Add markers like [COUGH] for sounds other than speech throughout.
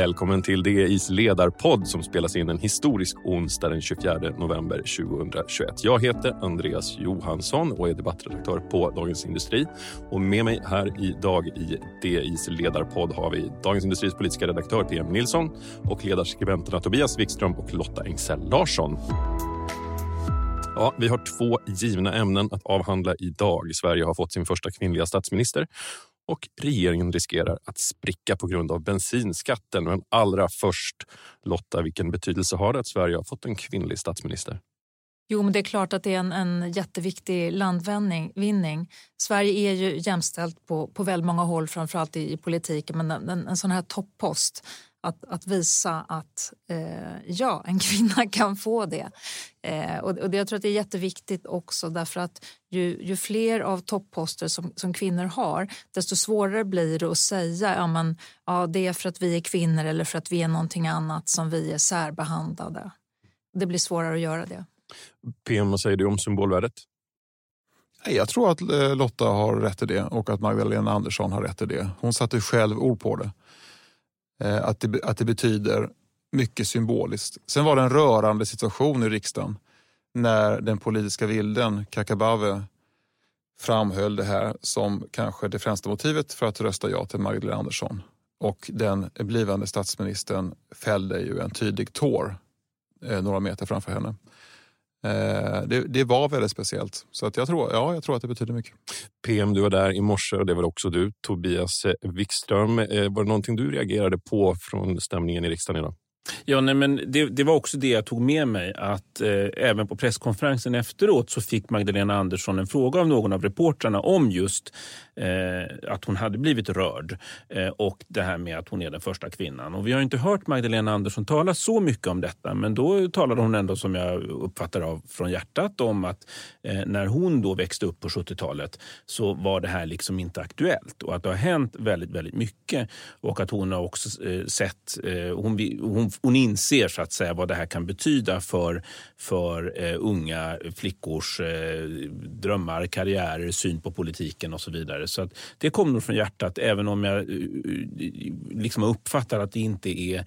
Välkommen till DIs ledarpodd som spelas in en historisk onsdag den 24 november 2021. Jag heter Andreas Johansson och är debattredaktör på Dagens Industri. Och med mig här idag i DIs ledarpodd har vi Dagens Industris politiska redaktör PM Nilsson och ledarskribenterna Tobias Wikström och Lotta Engsell Larsson. Ja, vi har två givna ämnen att avhandla idag. Sverige har fått sin första kvinnliga statsminister och regeringen riskerar att spricka på grund av bensinskatten. Men allra först, Lotta, vilken betydelse har det att Sverige har fått en kvinnlig statsminister? Jo, men det är klart att det är en, en jätteviktig landvinning. Sverige är ju jämställt på, på väldigt många håll, framförallt i, i politiken, men en, en, en sån här toppost att, att visa att eh, ja, en kvinna [LAUGHS] kan få det. Eh, och, och jag tror att det är jätteviktigt också därför att ju, ju fler av topposter som, som kvinnor har desto svårare blir det att säga ja, men, ja, det är för att vi är kvinnor eller för att vi är någonting annat som vi är särbehandlade. Det blir svårare att göra det. PM, vad säger du om symbolvärdet? Jag tror att eh, Lotta har rätt i det och att Magdalena Andersson har rätt i det. Hon satte själv ord på det. Eh, att det, att det betyder mycket symboliskt. Sen var det en rörande situation i riksdagen när den politiska vilden, Kakabave, framhöll det här som kanske det främsta motivet för att rösta ja till Magdalena Andersson. Och den blivande statsministern fällde ju en tydlig tår eh, några meter framför henne. Eh, det, det, var väldigt speciellt. Så att jag, tror, ja, jag tror att det betyder mycket. PM, du var där i morse och det var också du, Tobias Wikström. Eh, var det någonting du reagerade på från stämningen i riksdagen idag? Ja, nej, men det, det, var också det jag tog med mig. att eh, Även på presskonferensen efteråt så fick Magdalena Andersson en fråga av någon av reportrarna om just eh, att hon hade blivit rörd eh, och det här med att hon är den första kvinnan. Och Vi har inte hört Magdalena Andersson tala så mycket om detta men då talade hon ändå som jag uppfattar av från hjärtat om att eh, när hon då växte upp på 70-talet så var det här liksom inte aktuellt och att det har hänt väldigt, väldigt mycket och att hon har också eh, sett, eh, hon, hon, hon inser så att säga vad det här kan betyda för, för eh, unga flickors eh, drömmar, karriärer, syn på politiken och så vidare. Så att det kommer nog från hjärtat, även om jag eh, liksom uppfattar att det inte är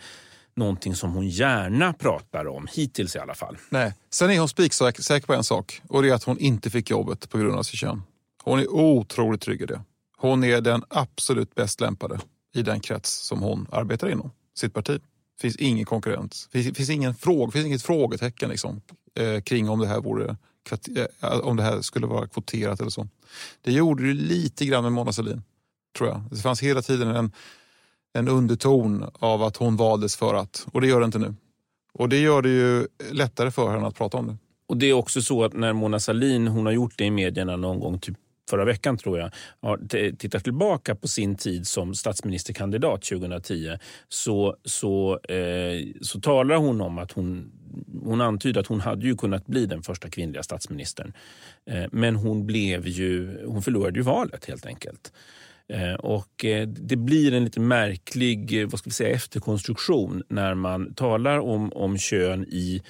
någonting som hon gärna pratar om, hittills i alla fall. Nej. Sen är hon spiksäker på en sak och det är att hon inte fick jobbet på grund av sitt kön. Hon är otroligt trygg i det. Hon är den absolut bäst lämpade i den krets som hon arbetar inom, sitt parti. Det finns ingen konkurrens. Det finns, finns, ingen fråga, finns inget frågetecken liksom, eh, kring om det här vore eh, om det här skulle vara kvoterat eller så. Det gjorde det lite grann med Mona Sahlin, tror jag. Det fanns hela tiden en, en underton av att hon valdes för att, och det gör det inte nu. Och det gör det ju lättare för henne att prata om det. Och det är också så att när Mona Sahlin, hon har gjort det i medierna någon gång, typ förra veckan tror jag, har tittat tillbaka på sin tid som statsministerkandidat 2010 så, så, eh, så talar hon om att hon hon antyder att hon hade ju kunnat bli den första kvinnliga statsministern. Eh, men hon, blev ju, hon förlorade ju valet helt enkelt. Eh, och eh, det blir en lite märklig eh, vad ska vi säga, efterkonstruktion när man talar om, om kön i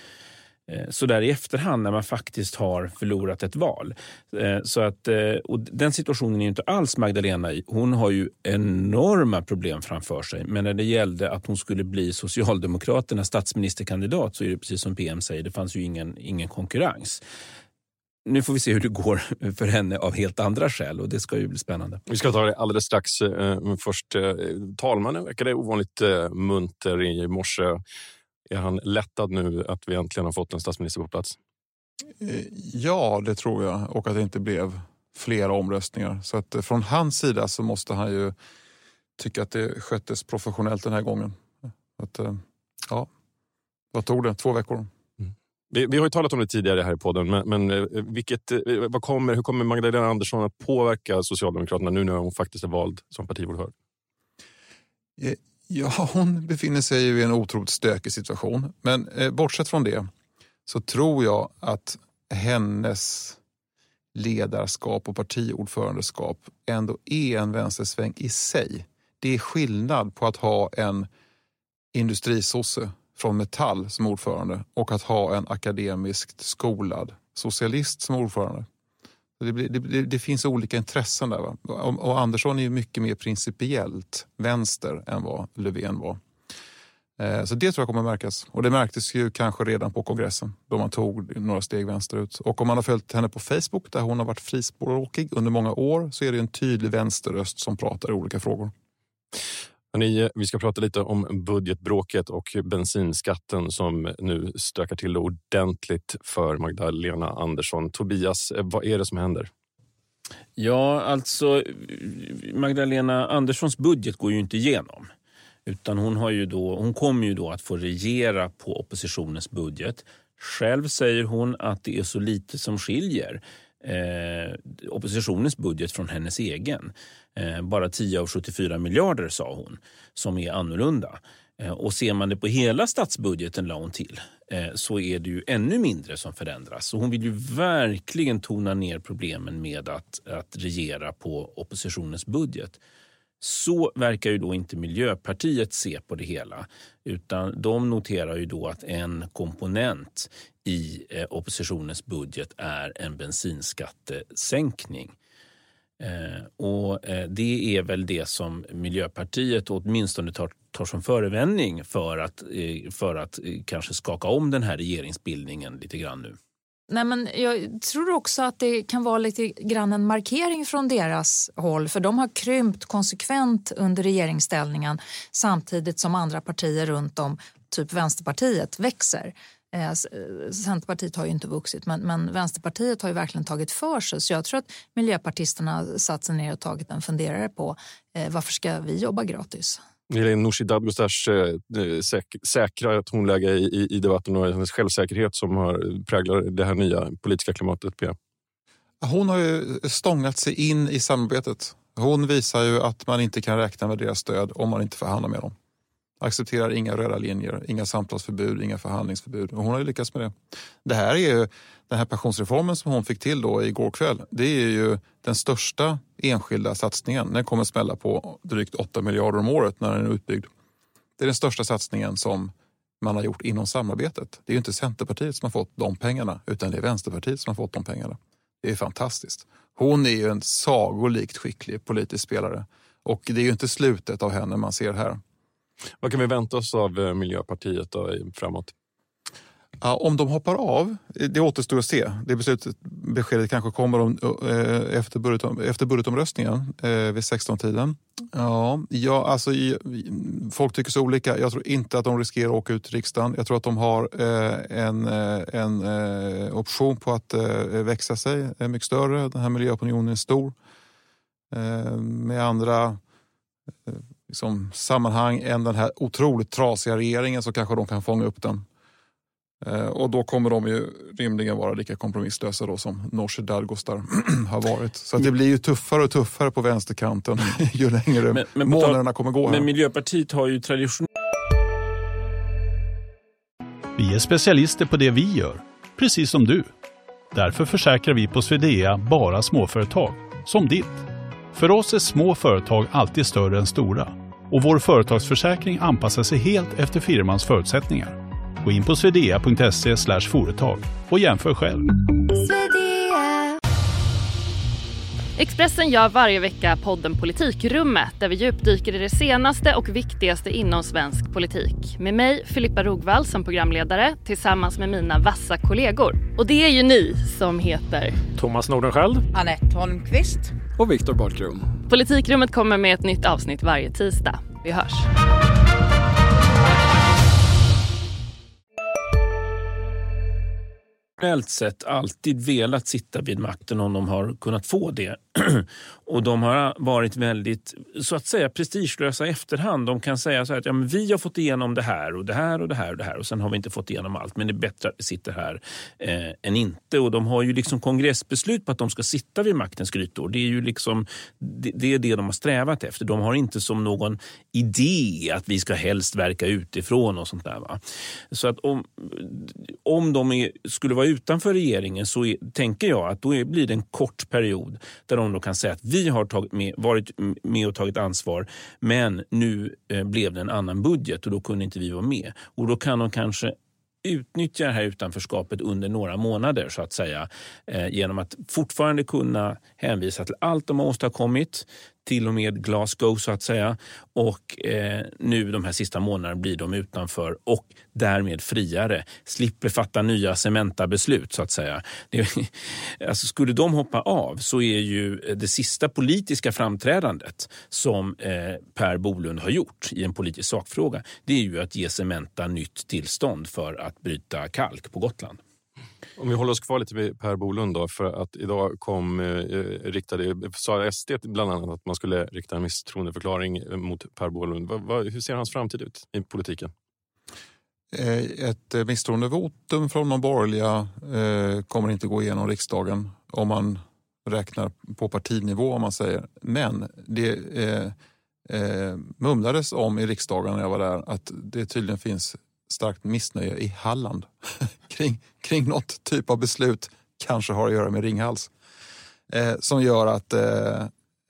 Eh, så där i efterhand när man faktiskt har förlorat ett val. Eh, så att, eh, och den situationen är inte alls Magdalena i. Hon har ju enorma problem framför sig. Men när det gällde att hon skulle bli Socialdemokraternas statsministerkandidat så är det precis som PM säger, det fanns ju ingen, ingen konkurrens. Nu får vi se hur det går [LAUGHS] för henne av helt andra skäl och det ska ju bli spännande. Vi ska ta det alldeles strax. men Först, talmannen verkade ovanligt munter i morse. Är han lättad nu att vi äntligen har fått en statsminister på plats? Eh, ja, det tror jag. Och att det inte blev flera omröstningar. Så att eh, från hans sida så måste han ju tycka att det sköttes professionellt den här gången. Att, eh, ja, vad tog det? Två veckor? Mm. Vi, vi, har ju talat om det tidigare här i podden, men, men vilket, vad kommer, hur kommer Magdalena Andersson att påverka Socialdemokraterna nu när hon faktiskt är vald som partiordförande? Ja, hon befinner sig i en otroligt stökig situation. Men eh, bortsett från det så tror jag att hennes ledarskap och partiordförandeskap ändå är en vänstersväng i sig. Det är skillnad på att ha en industrisosse från Metall som ordförande och att ha en akademiskt skolad socialist som ordförande. Det, det, det, finns olika intressen där. Och, och Andersson är mycket mer principiellt vänster än vad Löfven var. Eh, så det tror jag kommer märkas. Och det märktes ju kanske redan på kongressen då man tog några steg vänsterut. Och om man har följt henne på Facebook där hon har varit frispråkig under många år så är det en tydlig vänsterröst som pratar i olika frågor. Hörrni, vi ska prata lite om budgetbråket och bensinskatten som nu stökar till ordentligt för Magdalena Andersson. Tobias, vad är det som händer? Ja, alltså Magdalena Anderssons budget går ju inte igenom. Utan hon, har ju då, hon kommer ju då att få regera på oppositionens budget. Själv säger hon att det är så lite som skiljer eh, oppositionens budget från hennes egen. Eh, bara 10 av 74 miljarder sa hon, som är annorlunda. Eh, och ser man det på hela statsbudgeten, la hon till, eh, så är det ju ännu mindre som förändras. Så hon vill ju verkligen tona ner problemen med att, att regera på oppositionens budget. Så verkar ju då inte Miljöpartiet se på det hela. Utan de noterar ju då att en komponent i eh, oppositionens budget är en bensinskattesänkning. Eh, och eh, det är väl det som Miljöpartiet åtminstone tar, tar som förevändning för att, för att kanske skaka om den här regeringsbildningen lite grann nu. Nej, men jag tror också att det kan vara lite grann en markering från deras håll för de har krympt konsekvent under regeringsställningen samtidigt som andra partier runt om, typ Vänsterpartiet, växer. Eh, Centerpartiet har ju inte vuxit, men, men, Vänsterpartiet har ju verkligen tagit för sig. Så jag tror att miljöpartisterna satt sig ner och tagit en funderare på eh, varför ska vi jobba gratis? Helene Nooshi Dadgostars eh, eh, säk säkra tonläge i, i debatten och hennes självsäkerhet som har präglar det här nya politiska klimatet. Pia. Hon har ju stångat sig in i samarbetet. Hon visar ju att man inte kan räkna med deras stöd om man inte förhandlar med dem accepterar inga röda linjer, inga samtalsförbud, inga förhandlingsförbud. Och hon har ju lyckats med det. Det här är ju, den här pensionsreformen som hon fick till då igår kväll, det är ju den största enskilda satsningen. Den kommer smälla på drygt 8 miljarder om året när den är utbyggd. Det är den största satsningen som man har gjort inom samarbetet. Det är ju inte Centerpartiet som har fått de pengarna, utan det är Vänsterpartiet som har fått de pengarna. Det är fantastiskt. Hon är ju en sagolikt skicklig politisk spelare och det är ju inte slutet av henne man ser här. Vad kan vi vänta oss av eh, Miljöpartiet då, framåt? Ja, om de hoppar av, eh, det återstår att se. Det beslutet, beskedet kanske kommer om, eh, efter, budgetom, efter budgetomröstningen eh, vid 16-tiden. Ja, ja, alltså, folk tycker så olika. Jag tror inte att de riskerar att åka ut till riksdagen. Jag tror att de har eh, en, en option på att växa sig mycket större. Den här miljöopinionen är stor. Med andra liksom, sammanhang än den här otroligt trasiga regeringen så kanske de kan fånga upp den. Eh, och då kommer de ju rimligen vara lika kompromisslösa då som Nooshi Dadgostar [CLEARS THROAT] har varit. Så det blir ju tuffare och tuffare på vänsterkanten [LAUGHS] ju längre men, men månaderna kommer gå. Här. Men Miljöpartiet har ju tradition... Vi är specialister på det vi gör, precis som du. Därför försäkrar vi på Swedea bara småföretag, som ditt. För oss är små företag alltid större än stora och vår företagsförsäkring anpassar sig helt efter firmans förutsättningar. Gå in på swedea.se företag och jämför själv. Expressen gör varje vecka podden Politikrummet där vi djupdyker i det senaste och viktigaste inom svensk politik. Med mig, Filippa Rogvall, som programledare tillsammans med mina vassa kollegor. Och det är ju ni som heter Thomas Nordenskjöld, Anette Holmqvist och Viktor Bartkron. Politikrummet kommer med ett nytt avsnitt varje tisdag. Vi hörs. Traditionellt sett alltid velat sitta vid makten om de har kunnat få det. [CLEARS THROAT] och de har varit väldigt så att säga prestigelösa i efterhand. De kan säga så här att ja, men vi har fått igenom det här och det här och det här och det här och sen har vi inte fått igenom allt. Men det är bättre att vi sitter här eh, än inte. Och de har ju liksom kongressbeslut på att de ska sitta vid maktens grytor. Det är ju liksom det, det, är det de har strävat efter. De har inte som någon idé att vi ska helst verka utifrån och sånt där. Va? Så att om, om de är, skulle vara utanför regeringen så är, tänker jag att då är, blir det en kort period där de då kan säga att vi har tagit med, varit med och tagit ansvar men nu eh, blev det en annan budget och då kunde inte vi vara med. Och Då kan de kanske utnyttja det här utanförskapet under några månader så att säga. Eh, genom att fortfarande kunna hänvisa till allt de har åstadkommit, till och med Glasgow så att säga. Och eh, nu de här sista månaderna blir de utanför och därmed friare. Slipper fatta nya Cementa-beslut så att säga. Det, [LAUGHS] alltså, skulle de hoppa av så är ju eh, det sista politiska framträdandet som eh, Per Bolund har gjort i en politisk sakfråga, det är ju att ge Cementa nytt tillstånd för att bryta kalk på Gotland. Om vi håller oss kvar lite vid Per Bolund då, för att idag kom eh, riktade, sa SD bland annat att man skulle rikta en misstroendeförklaring mot Per Bolund. Va, va, hur ser hans framtid ut i politiken? Eh, ett misstroendevotum från de borgerliga eh, kommer inte gå igenom riksdagen om man räknar på partinivå om man säger. Men det eh, eh, mumlades om i riksdagen när jag var där att det tydligen finns starkt missnöje i Halland [LAUGHS] kring, kring något typ av beslut, kanske har att göra med Ringhals, eh, som gör att eh,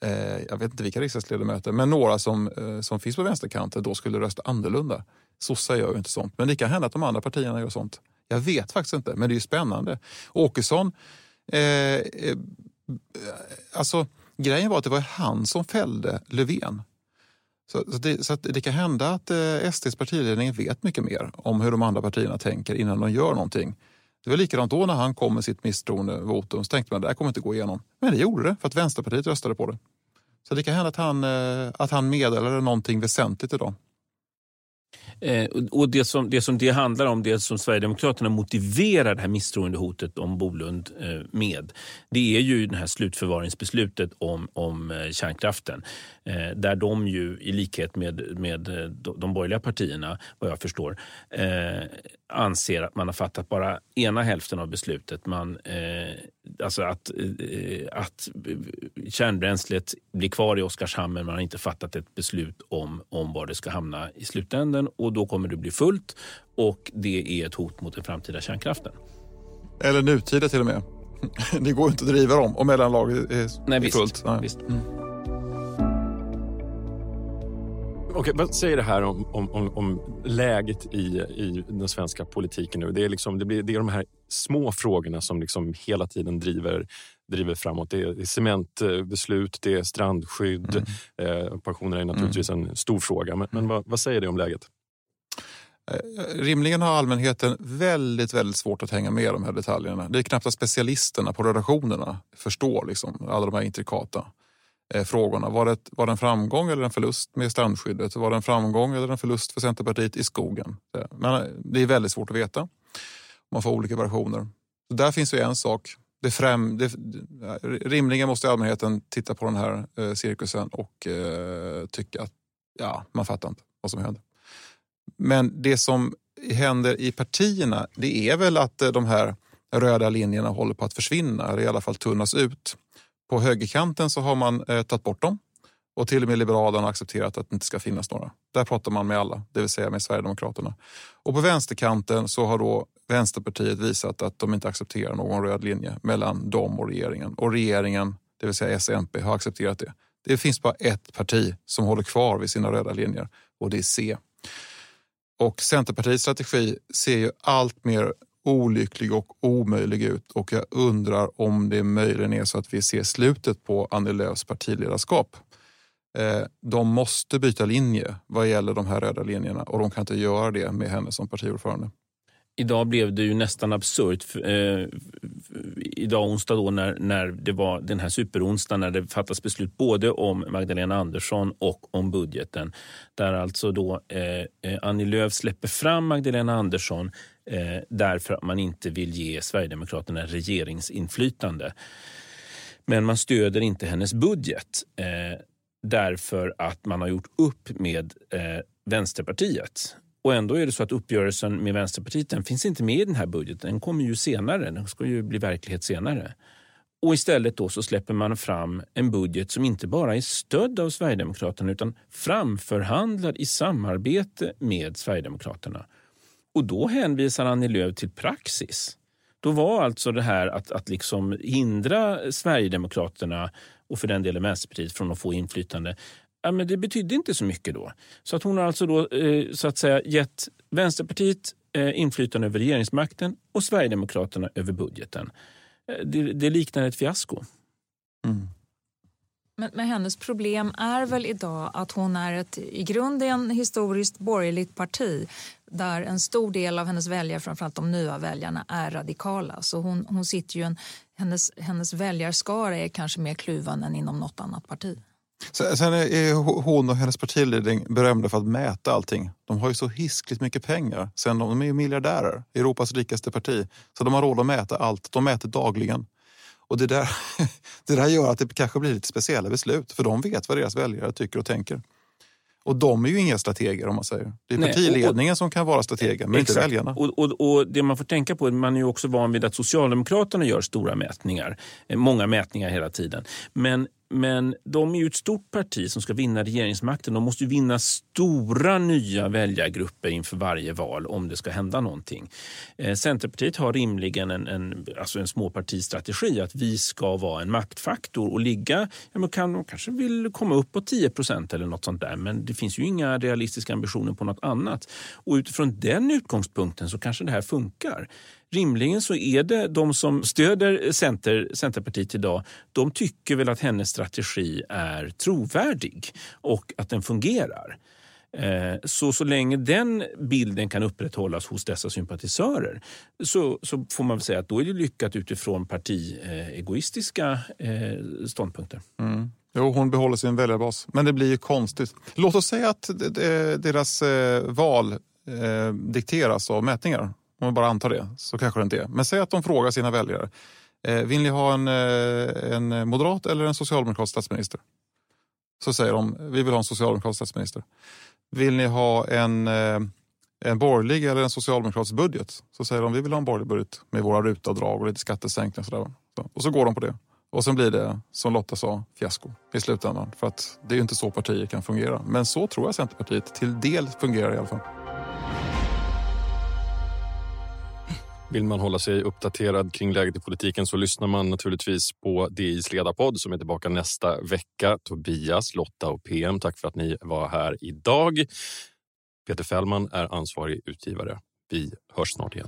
eh jag vet inte vilka riksdagsledamöter, men några som, eh, som finns på vänsterkanten då skulle rösta annorlunda. Sossar gör ju inte sånt, men det kan hända att de andra partierna gör sånt. Jag vet faktiskt inte, men det är ju spännande. Åkesson, eh, eh, alltså grejen var att det var han som fällde Löfven. Så, så, det, så det, kan hända att eh, SDs partiledning vet mycket mer om hur de andra partierna tänker innan de gör någonting. Det var likadant då när han kom med sitt misstroendevotum. Så tänkte man det här kommer inte gå igenom. Men det gjorde det för att Vänsterpartiet röstade på det. Så det kan hända att han, eh, att han meddelade någonting väsentligt idag. Eh, och det som, det som det handlar om, det som Sverigedemokraterna motiverar det här misstroendehotet om Bolund eh, med, det är ju det här slutförvaringsbeslutet om, om eh, kärnkraften. Eh, där de ju i likhet med, med eh, de borgerliga partierna, vad jag förstår, eh, anser att man har fattat bara ena hälften av beslutet. Man, alltså att, att kärnbränslet blir kvar i Oskarshamn men man har inte fattat ett beslut om, om var det ska hamna i slutändan och då kommer det bli fullt och det är ett hot mot den framtida kärnkraften. Eller nutida till och med. [LAUGHS] Det går inte att driva dem om mellanlagret är, Nej, är visst, fullt. Nej. Visst. Mm. Okej, vad säger det här om, om, om, läget i, i den svenska politiken nu? Det är, liksom, det, blir, det är de här små frågorna som liksom hela tiden driver, driver framåt. Det är, cementbeslut, det är strandskydd. Mm. Eh, pensionerna är naturligtvis mm. en stor fråga. Men, men vad, vad säger det om läget? Eh, rimligen har allmänheten väldigt, väldigt svårt att hänga med i de här detaljerna. Det är knappt att specialisterna på redaktionerna förstår liksom, alla de här intrikata Eh, frågorna. Var det, var det en framgång eller en förlust med strandskyddet? Var det en framgång eller en förlust för Centerpartiet i skogen? Men eh, det är väldigt svårt att veta. Man får olika versioner. Så där finns ju en sak. Det främ, det, eh, rimligen måste allmänheten titta på den här eh, cirkusen och eh, tycka att ja, man fattar inte vad som händer. Men det som händer i partierna det är väl att de här röda linjerna håller på att försvinna eller i alla fall tunnas ut. På högerkanten så har man eh, tagit bort dem och till och med Liberalerna har accepterat att det inte ska finnas några. Där pratar man med alla, det vill säga med Sverigedemokraterna. Och på vänsterkanten så har då Vänsterpartiet visat att de inte accepterar någon röd linje mellan dem och regeringen. Och regeringen, det vill säga SMP, har accepterat det. Det finns bara ett parti som håller kvar vid sina röda linjer och det är C. Och Centerpartiets strategi ser ju allt mer olycklig och omöjlig ut och jag undrar om det möjligen är så att vi ser slutet på Annie Lööfs partiledarskap. Eh, de måste byta linje vad gäller de här röda linjerna och de kan inte göra det med henne som partiordförande. Idag blev det ju nästan absurt. Eh, idag onsdag då när, när det var den här superonsdagen när det fattas beslut både om Magdalena Andersson och om budgeten. Där alltså då eh, eh, Annie Lööf släpper fram Magdalena Andersson eh, därför att man inte vill ge Sverigedemokraterna regeringsinflytande. Men man stöder inte hennes budget eh, därför att man har gjort upp med eh, Vänsterpartiet. Och ändå är det så att uppgörelsen med Vänsterpartiet den finns inte med i den här budgeten. Den kommer ju senare. Den ska ju bli verklighet senare. Och istället då så släpper man fram en budget som inte bara är stödd av Sverigedemokraterna utan framförhandlad i samarbete med Sverigedemokraterna. Och då hänvisar Annie Lööf till praxis. Då var alltså det här att, att liksom hindra Sverigedemokraterna och för den delen Vänsterpartiet från att få inflytande ja, men det betydde inte så mycket då. Så att hon har alltså då, eh, så att säga gett Vänsterpartiet eh, inflytande över regeringsmakten och Sverigedemokraterna över budgeten. Eh, det, det liknar ett fiasko. Mm. Men, men, hennes problem är väl idag att hon är ett i grunden historiskt borgerligt parti där en stor del av hennes väljare, framförallt de nya väljarna, är radikala. Så hon, hon sitter ju en, hennes, hennes väljarskara är kanske mer kluven än inom något annat parti. Sen är hon och hennes partiledning berömda för att mäta allting. De har ju så hiskligt mycket pengar. Sen de är ju miljardärer, Europas rikaste parti. Så de har råd att mäta allt. De mäter dagligen. Och det där, [LAUGHS] det där gör att det kanske blir lite speciella beslut. För de vet vad deras väljare tycker och tänker. Och de är ju inga strateger om man säger. Det är Nej, partiledningen och, som kan vara strateger, men exakt. inte väljarna. Och, och, och, det man får tänka på, man är ju också van vid att Socialdemokraterna gör stora mätningar. Eh, många mätningar hela tiden. Men men de är ju ett stort parti som ska vinna regeringsmakten. De måste ju vinna stora nya väljargrupper inför varje val om det ska hända någonting. Eh, Centerpartiet har rimligen en, en, alltså en småpartistrategi att vi ska vara en maktfaktor och ligga, ja, man kan, de kanske vill komma upp på 10 procent eller något sånt där men det finns ju inga realistiska ambitioner på något annat. Och utifrån den utgångspunkten så kanske det här funkar rimligen så är det de som stöder Center, Centerpartiet idag, de tycker väl att hennes strategi är trovärdig och att den fungerar. Eh, så, så länge den bilden kan upprätthållas hos dessa sympatisörer så, så får man väl säga att då är det lyckat utifrån partiegoistiska eh, ståndpunkter. Mm. Jo, hon behåller sin väljarbas. Men det blir ju konstigt. Låt oss säga att deras eh, val dikteras av mätningar om man bara antar det, så kanske det inte är. Men säg att de frågar sina väljare. Eh, vill ni ha en, eh, en moderat eller en socialdemokratisk statsminister? Så säger de, vi vill ha en socialdemokratisk statsminister. Vill ni ha en, eh, en borgerlig eller en socialdemokratisk budget? Så säger de, vi vill ha en borgerlig budget med våra rutavdrag och lite skattesänkningar. Och, så, och så går de på det. Och sen blir det, som Lotta sa, fiasko i slutändan. För att det är ju inte så partier kan fungera. Men så tror jag Centerpartiet till del fungerar i alla fall. Vill man hålla sig uppdaterad kring läget i politiken så lyssnar man naturligtvis på DIs ledarpodd som är tillbaka nästa vecka. Tobias, Lotta och PM, tack för att ni var här idag. Peter Fällman är ansvarig utgivare. Vi hörs snart igen.